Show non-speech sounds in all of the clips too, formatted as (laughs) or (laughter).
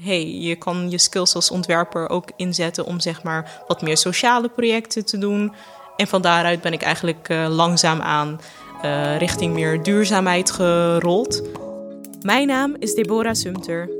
hey, je kan je skills als ontwerper ook inzetten om zeg maar wat meer sociale projecten te doen. En van daaruit ben ik eigenlijk uh, langzaam aan uh, richting meer duurzaamheid gerold. Mijn naam is Deborah Sumter.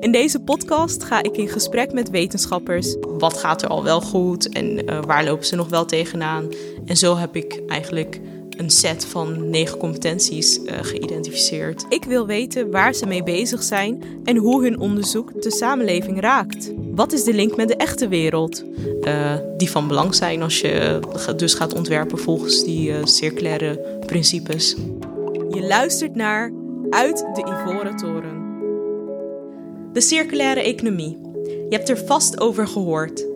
In deze podcast ga ik in gesprek met wetenschappers. Wat gaat er al wel goed en uh, waar lopen ze nog wel tegenaan? En zo heb ik eigenlijk een set van negen competenties uh, geïdentificeerd. Ik wil weten waar ze mee bezig zijn en hoe hun onderzoek de samenleving raakt. Wat is de link met de echte wereld? Uh, die van belang zijn als je dus gaat ontwerpen volgens die uh, circulaire principes. Je luistert naar Uit de Ivoren Toren. De circulaire economie. Je hebt er vast over gehoord.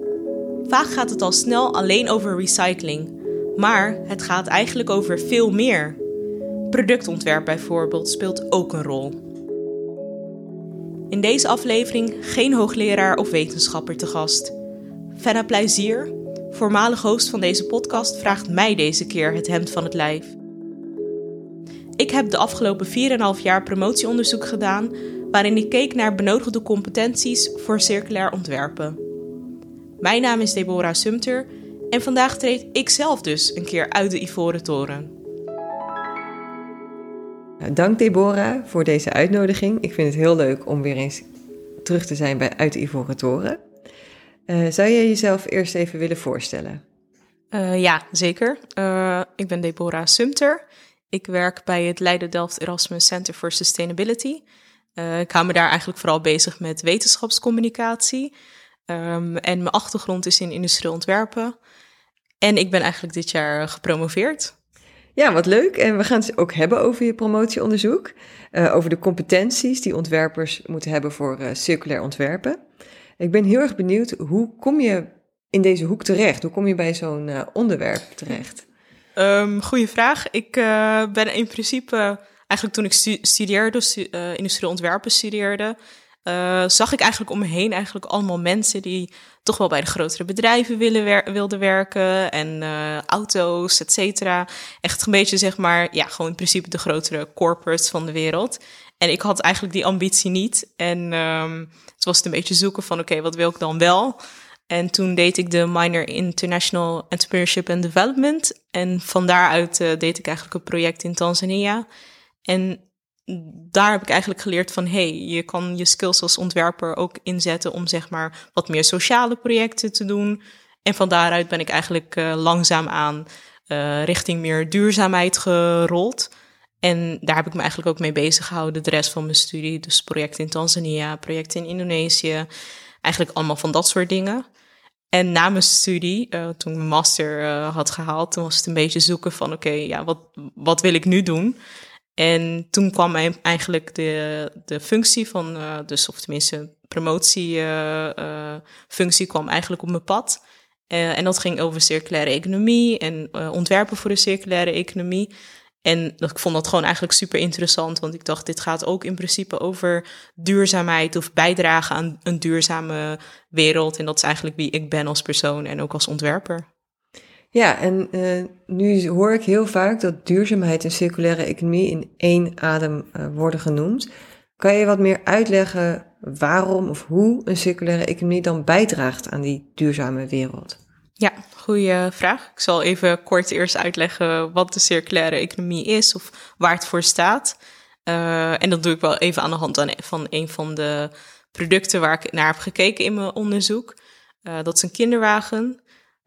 Vaak gaat het al snel alleen over recycling. Maar het gaat eigenlijk over veel meer. Productontwerp bijvoorbeeld speelt ook een rol. In deze aflevering geen hoogleraar of wetenschapper te gast. Fenna Plezier, voormalig host van deze podcast, vraagt mij deze keer het hemd van het lijf. Ik heb de afgelopen 4,5 jaar promotieonderzoek gedaan waarin ik keek naar benodigde competenties voor circulair ontwerpen. Mijn naam is Deborah Sumter en vandaag treed ik zelf dus een keer uit de Ivoren Toren. Dank Deborah voor deze uitnodiging. Ik vind het heel leuk om weer eens terug te zijn bij Uit de Ivoren Toren. Uh, zou jij jezelf eerst even willen voorstellen? Uh, ja, zeker. Uh, ik ben Deborah Sumter. Ik werk bij het Leiden Delft Erasmus Center for Sustainability. ik hou me daar eigenlijk vooral bezig met wetenschapscommunicatie. Um, en mijn achtergrond is in industrieel ontwerpen. En ik ben eigenlijk dit jaar gepromoveerd. Ja, wat leuk. En we gaan het ook hebben over je promotieonderzoek. Uh, over de competenties die ontwerpers moeten hebben voor uh, circulair ontwerpen. Ik ben heel erg benieuwd, hoe kom je in deze hoek terecht? Hoe kom je bij zo'n uh, onderwerp terecht? Um, goeie vraag. Ik ben in principe, eigenlijk toen ik studeerde, stu industrieel ontwerpen studeerde, uh, zag ik eigenlijk om me heen eigenlijk allemaal mensen die toch wel bij de grotere bedrijven willen wilden werken en uh, auto's, et cetera. Echt een beetje zeg maar, ja, gewoon in principe de grotere corporates van de wereld. En ik had eigenlijk die ambitie niet. En um, het was een beetje zoeken van, oké, wat wil ik dan wel? En toen deed ik de minor International Entrepreneurship and Development. En van daaruit uh, deed ik eigenlijk een project in Tanzania. En daar heb ik eigenlijk geleerd van, hey, je kan je skills als ontwerper ook inzetten om zeg maar wat meer sociale projecten te doen. En van daaruit ben ik eigenlijk uh, langzaam aan uh, richting meer duurzaamheid gerold. En daar heb ik me eigenlijk ook mee bezig gehouden de rest van mijn studie. Dus projecten in Tanzania, projecten in Indonesië, eigenlijk allemaal van dat soort dingen. En na mijn studie, uh, toen ik mijn master had gehaald, toen was het een beetje zoeken van, oké, ja, wat, wat wil ik nu doen? En toen kwam eigenlijk de, de functie van, uh, dus, of tenminste, promotiefunctie uh, kwam eigenlijk op mijn pad. En dat ging over circulaire economie en ontwerpen voor de circulaire economie. En ik vond dat gewoon eigenlijk super interessant, want ik dacht, dit gaat ook in principe over duurzaamheid of bijdragen aan een duurzame wereld. En dat is eigenlijk wie ik ben als persoon en ook als ontwerper. Ja, en uh, nu hoor ik heel vaak dat duurzaamheid en circulaire economie in één adem uh, worden genoemd. Kan je wat meer uitleggen waarom of hoe een circulaire economie dan bijdraagt aan die duurzame wereld? Ja, goede vraag. Ik zal even kort eerst uitleggen wat de circulaire economie is of waar het voor staat. Uh, en dat doe ik wel even aan de hand van een van de producten waar ik naar heb gekeken in mijn onderzoek. dat is een kinderwagen.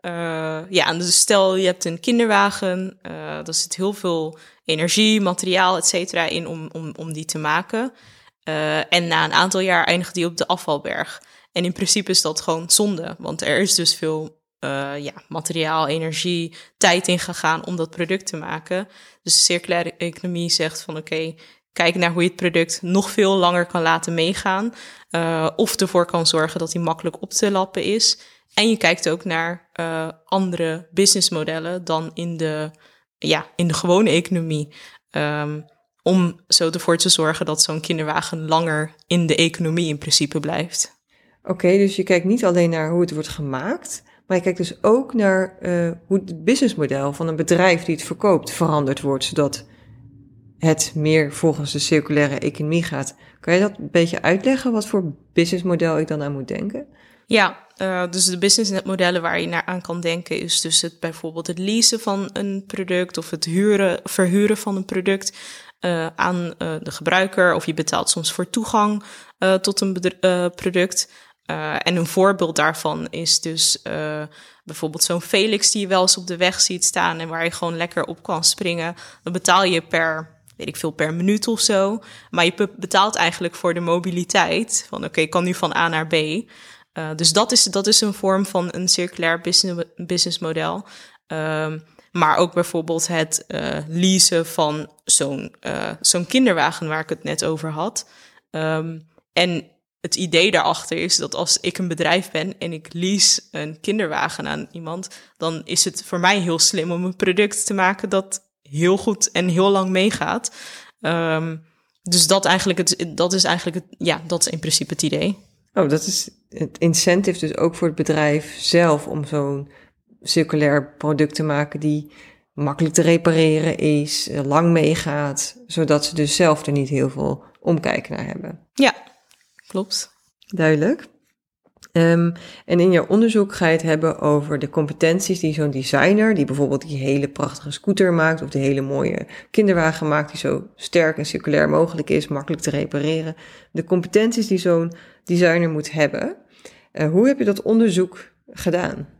Uh, ja, dus stel je hebt een kinderwagen, uh, daar zit heel veel energie, materiaal, et cetera in om, om, om die te maken. Uh, en na een aantal jaar eindigt die op de afvalberg. En in principe is dat gewoon zonde, want er is dus veel ja, materiaal, energie, tijd in gegaan om dat product te maken. Dus de circulaire economie zegt van oké, kijk naar hoe je het product nog veel langer kan laten meegaan. of ervoor kan zorgen dat die makkelijk op te lappen is. En je kijkt ook naar uh, andere businessmodellen dan in de, ja, in de gewone economie. Um, om zo ervoor te zorgen dat zo'n kinderwagen langer in de economie in principe blijft. Oké, dus je kijkt niet alleen naar hoe het wordt gemaakt, maar je kijkt dus ook naar uh, hoe het businessmodel van een bedrijf die het verkoopt veranderd wordt, zodat het meer volgens de circulaire economie gaat. Kan je dat een beetje uitleggen, wat voor businessmodel ik dan aan moet denken? Ja, uh, dus de businessmodellen waar je naar aan kan denken is dus het, bijvoorbeeld het leasen van een product of het huren, verhuren van een product uh, aan uh, de gebruiker. Of je betaalt soms voor toegang tot een product. en een voorbeeld daarvan is dus bijvoorbeeld zo'n Felix die je wel eens op de weg ziet staan en waar je gewoon lekker op kan springen. Dan betaal je per weet ik veel, per minuut of zo. Maar je betaalt eigenlijk voor de mobiliteit. Van oké, ik kan nu van A naar B. Uh, dus dat is, dat is een vorm van een circulair business, businessmodel. Um, maar ook bijvoorbeeld het uh, leasen van zo'n uh, zo'n kinderwagen waar ik het net over had. Um, en het idee daarachter is dat als ik een bedrijf ben en ik lease een kinderwagen aan iemand, dan is het voor mij heel slim om een product te maken dat heel goed en heel lang meegaat. Um, dus dat, eigenlijk het, dat is eigenlijk het, ja, dat is in principe het idee. Oh, dat is het incentive dus ook voor het bedrijf zelf om zo'n circulair product te maken die makkelijk te repareren is, eh, lang meegaat, zodat ze dus zelf er niet heel veel omkijken naar hebben. Ja, klopt. Duidelijk. Um, en in jouw onderzoek ga je het hebben over de competenties die zo'n designer, die bijvoorbeeld die hele prachtige scooter maakt of die hele mooie kinderwagen maakt, die zo sterk en circulair mogelijk is, makkelijk te repareren. De competenties die zo'n designer moet hebben. Uh, hoe heb je dat onderzoek gedaan?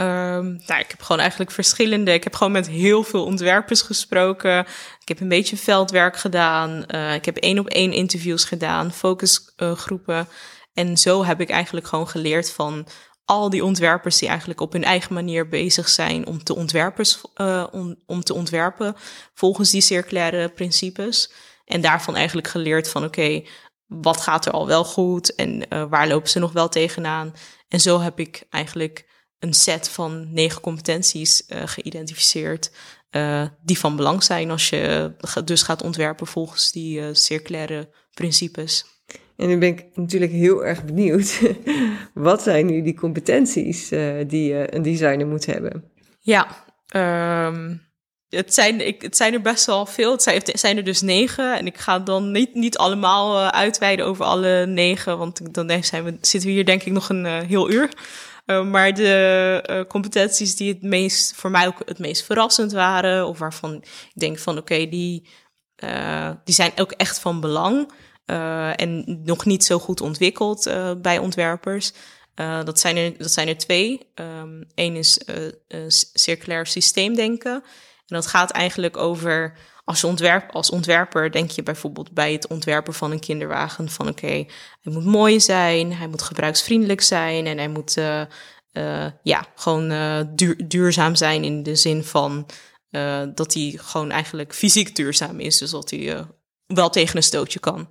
Um, nou, ik heb gewoon eigenlijk verschillende. Ik heb gewoon met heel veel ontwerpers gesproken. Ik heb een beetje veldwerk gedaan. Uh, ik heb één op één interviews gedaan, focusgroepen. En zo heb ik eigenlijk gewoon geleerd van al die ontwerpers die eigenlijk op hun eigen manier bezig zijn om te, ontwerpers, uh, om, om te ontwerpen volgens die circulaire principes. En daarvan eigenlijk geleerd van oké, wat gaat er al wel goed en uh, waar lopen ze nog wel tegenaan. En zo heb ik eigenlijk een set van negen competenties uh, geïdentificeerd. die van belang zijn als je dus gaat ontwerpen volgens die circulaire principes. En nu ben ik natuurlijk heel erg benieuwd. (laughs) Wat zijn nu die competenties die een designer moet hebben? Ja, um, het, zijn, ik, het zijn er best wel veel. Het zijn, er dus negen. En ik ga dan niet, niet allemaal uh, uitweiden over alle negen. Want dan zijn we, zitten we hier denk ik nog een heel uur. maar de competenties die het meest, voor mij ook het meest verrassend waren. Of waarvan ik denk van oké, die, die zijn ook echt van belang en nog niet zo goed ontwikkeld bij ontwerpers. Dat, zijn er, dat zijn er twee. Eén is circulair systeemdenken. En dat gaat eigenlijk over als, ontwerp, als ontwerper denk je bijvoorbeeld bij het ontwerpen van een kinderwagen van oké, hij moet mooi zijn, hij moet gebruiksvriendelijk zijn en hij moet uh, uh, ja, gewoon uh, duur, duurzaam zijn in de zin van dat hij gewoon eigenlijk fysiek duurzaam is. Dus dat hij wel tegen een stootje kan.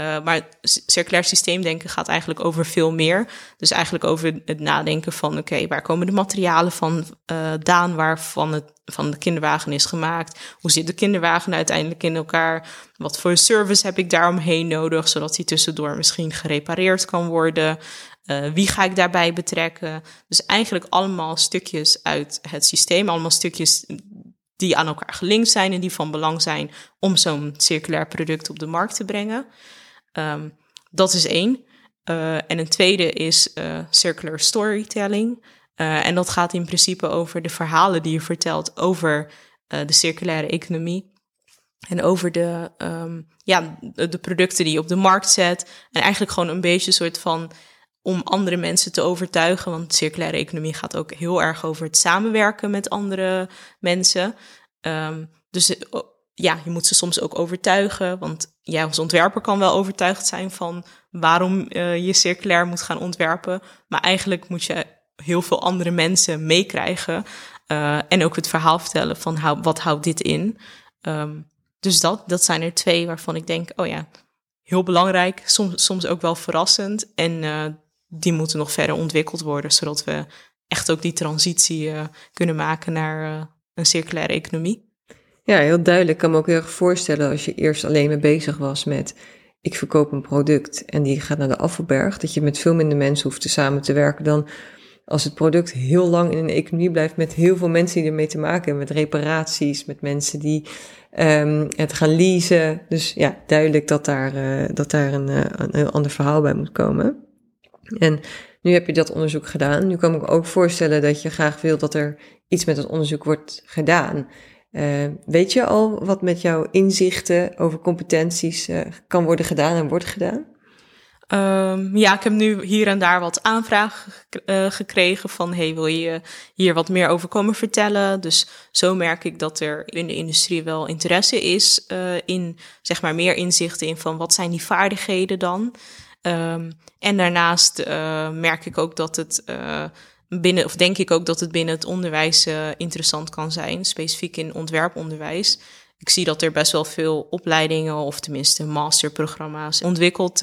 Uh, maar circulair systeemdenken gaat eigenlijk over veel meer. Dus eigenlijk over het nadenken van: oké, waar komen de materialen van uh, daan waarvan het van de kinderwagen is gemaakt? Hoe zit de kinderwagen uiteindelijk in elkaar? Wat voor service heb ik daaromheen nodig, zodat die tussendoor misschien gerepareerd kan worden? Uh, wie ga ik daarbij betrekken? Dus eigenlijk allemaal stukjes uit het systeem, allemaal stukjes die aan elkaar gelinkt zijn en die van belang zijn om zo'n circulair product op de markt te brengen. Um, dat is één. Uh, en een tweede is uh, circular storytelling. Uh, en dat gaat in principe over de verhalen die je vertelt over de circulaire economie. En over de, um, ja, de, producten die je op de markt zet. En eigenlijk gewoon een beetje een soort van om andere mensen te overtuigen. Want circulaire economie gaat ook heel erg over het samenwerken met andere mensen. Um, dus ja, je moet ze soms ook overtuigen. Want jij als ontwerper kan wel overtuigd zijn van waarom uh, je circulair moet gaan ontwerpen. Maar eigenlijk moet je heel veel andere mensen meekrijgen. Uh, en ook het verhaal vertellen van wat houdt dit in. Um, dus dat, dat zijn er twee waarvan ik denk, oh ja, heel belangrijk. Soms, soms ook wel verrassend. En uh, die moeten nog verder ontwikkeld worden, zodat we echt ook die transitie kunnen maken naar een circulaire economie. Ja, heel duidelijk. Ik kan me ook heel erg voorstellen als je eerst alleen mee bezig was met ik verkoop een product en die gaat naar de afvalberg, dat je met veel minder mensen hoeft te samen te werken dan als het product heel lang in een economie blijft met heel veel mensen die ermee te maken hebben, met reparaties, met mensen die um, het gaan leasen. Dus ja, duidelijk dat daar, uh, dat daar een, uh, een heel ander verhaal bij moet komen. En nu heb je dat onderzoek gedaan. Nu kan ik me ook voorstellen dat je graag wil dat er iets met het onderzoek wordt gedaan. Uh, weet je al wat met jouw inzichten over competenties kan worden gedaan en wordt gedaan? Um, ja, ik heb nu hier en daar wat aanvragen uh, gekregen van hey, wil je hier wat meer over komen vertellen? Dus zo merk ik dat er in de industrie wel interesse is in zeg maar meer inzichten in van wat zijn die vaardigheden dan? Um, en daarnaast merk ik ook dat het binnen, of denk ik ook dat het binnen het onderwijs interessant kan zijn, specifiek in ontwerponderwijs. Ik zie dat er best wel veel opleidingen, of tenminste masterprogramma's, ontwikkeld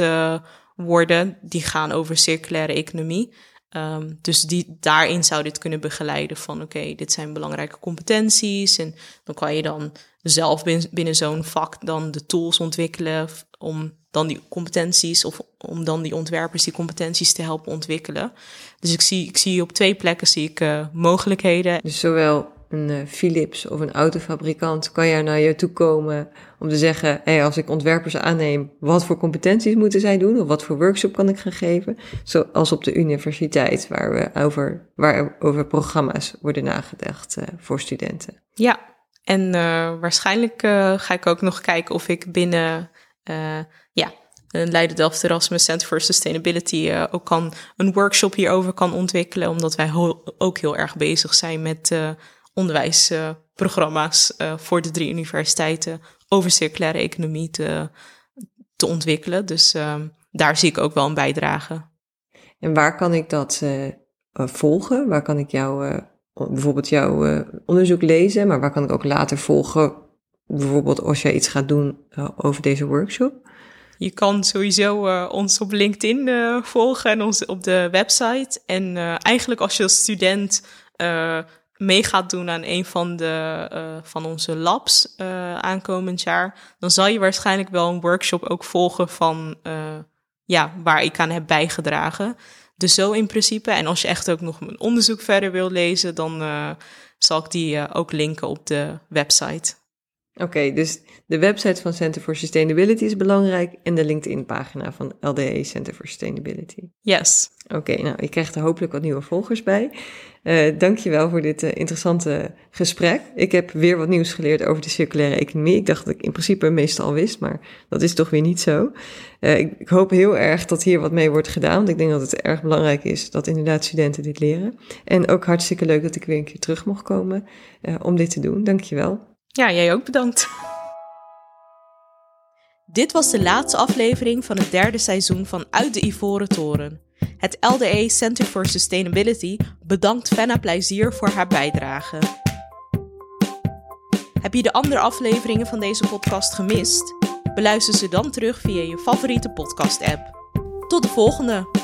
worden die gaan over circulaire economie. Um, dus die, daarin zou dit kunnen begeleiden van oké, dit zijn belangrijke competenties. En dan kan je dan zelf binnen, binnen zo'n vak dan de tools ontwikkelen om dan die competenties of om dan die ontwerpers die competenties te helpen ontwikkelen. Dus ik zie, ik zie op twee plekken zie ik uh, mogelijkheden. Dus zowel een uh, Philips of een autofabrikant kan jij naar je toe komen om te zeggen, hey, als ik ontwerpers aanneem, wat voor competenties moeten zij doen of wat voor workshop kan ik gaan geven? Zoals op de universiteit, waar we over, waar over programma's worden nagedacht uh, voor studenten. Ja, en waarschijnlijk ga ik ook nog kijken of ik binnen ja, Leiden Delft Erasmus Center for Sustainability ook kan een workshop hierover kan ontwikkelen, omdat wij ook heel erg bezig zijn met onderwijsprogramma's uh, voor de drie universiteiten over circulaire economie te, te ontwikkelen. Dus uh, daar zie ik ook wel een bijdrage. En waar kan ik dat volgen? Waar kan ik jou, bijvoorbeeld jouw onderzoek lezen, maar waar kan ik ook later volgen? Bijvoorbeeld als jij iets gaat doen over deze workshop? Je kan sowieso uh, ons op LinkedIn uh, volgen en ons op de website. En eigenlijk als je als student mee gaat doen aan een van, de, van onze labs aankomend jaar, dan zal je waarschijnlijk wel een workshop ook volgen van ja, waar ik aan heb bijgedragen. Dus zo in principe. En als je echt ook nog een onderzoek verder wil lezen, dan zal ik die ook linken op de website. Oké, dus de website van Center for Sustainability is belangrijk en de LinkedIn-pagina van LDE Center for Sustainability. Yes. Oké, nou, je krijgt er hopelijk wat nieuwe volgers bij. Uh, dankjewel voor dit uh, interessante gesprek. Ik heb weer wat nieuws geleerd over de circulaire economie. Ik dacht dat ik in principe meestal al wist, maar dat is toch weer niet zo. Uh, ik, ik, hoop heel erg dat hier wat mee wordt gedaan, want ik denk dat het erg belangrijk is dat inderdaad studenten dit leren. En ook hartstikke leuk dat ik weer een keer terug mocht komen om dit te doen. Dankjewel. Ja, jij ook bedankt. Dit was de laatste aflevering van het derde seizoen van Uit de Ivoren Toren. Het LDE Center for Sustainability bedankt Fenna Plezier voor haar bijdrage. Heb je de andere afleveringen van deze podcast gemist? Beluister ze dan terug via je favoriete podcast-app. Tot de volgende!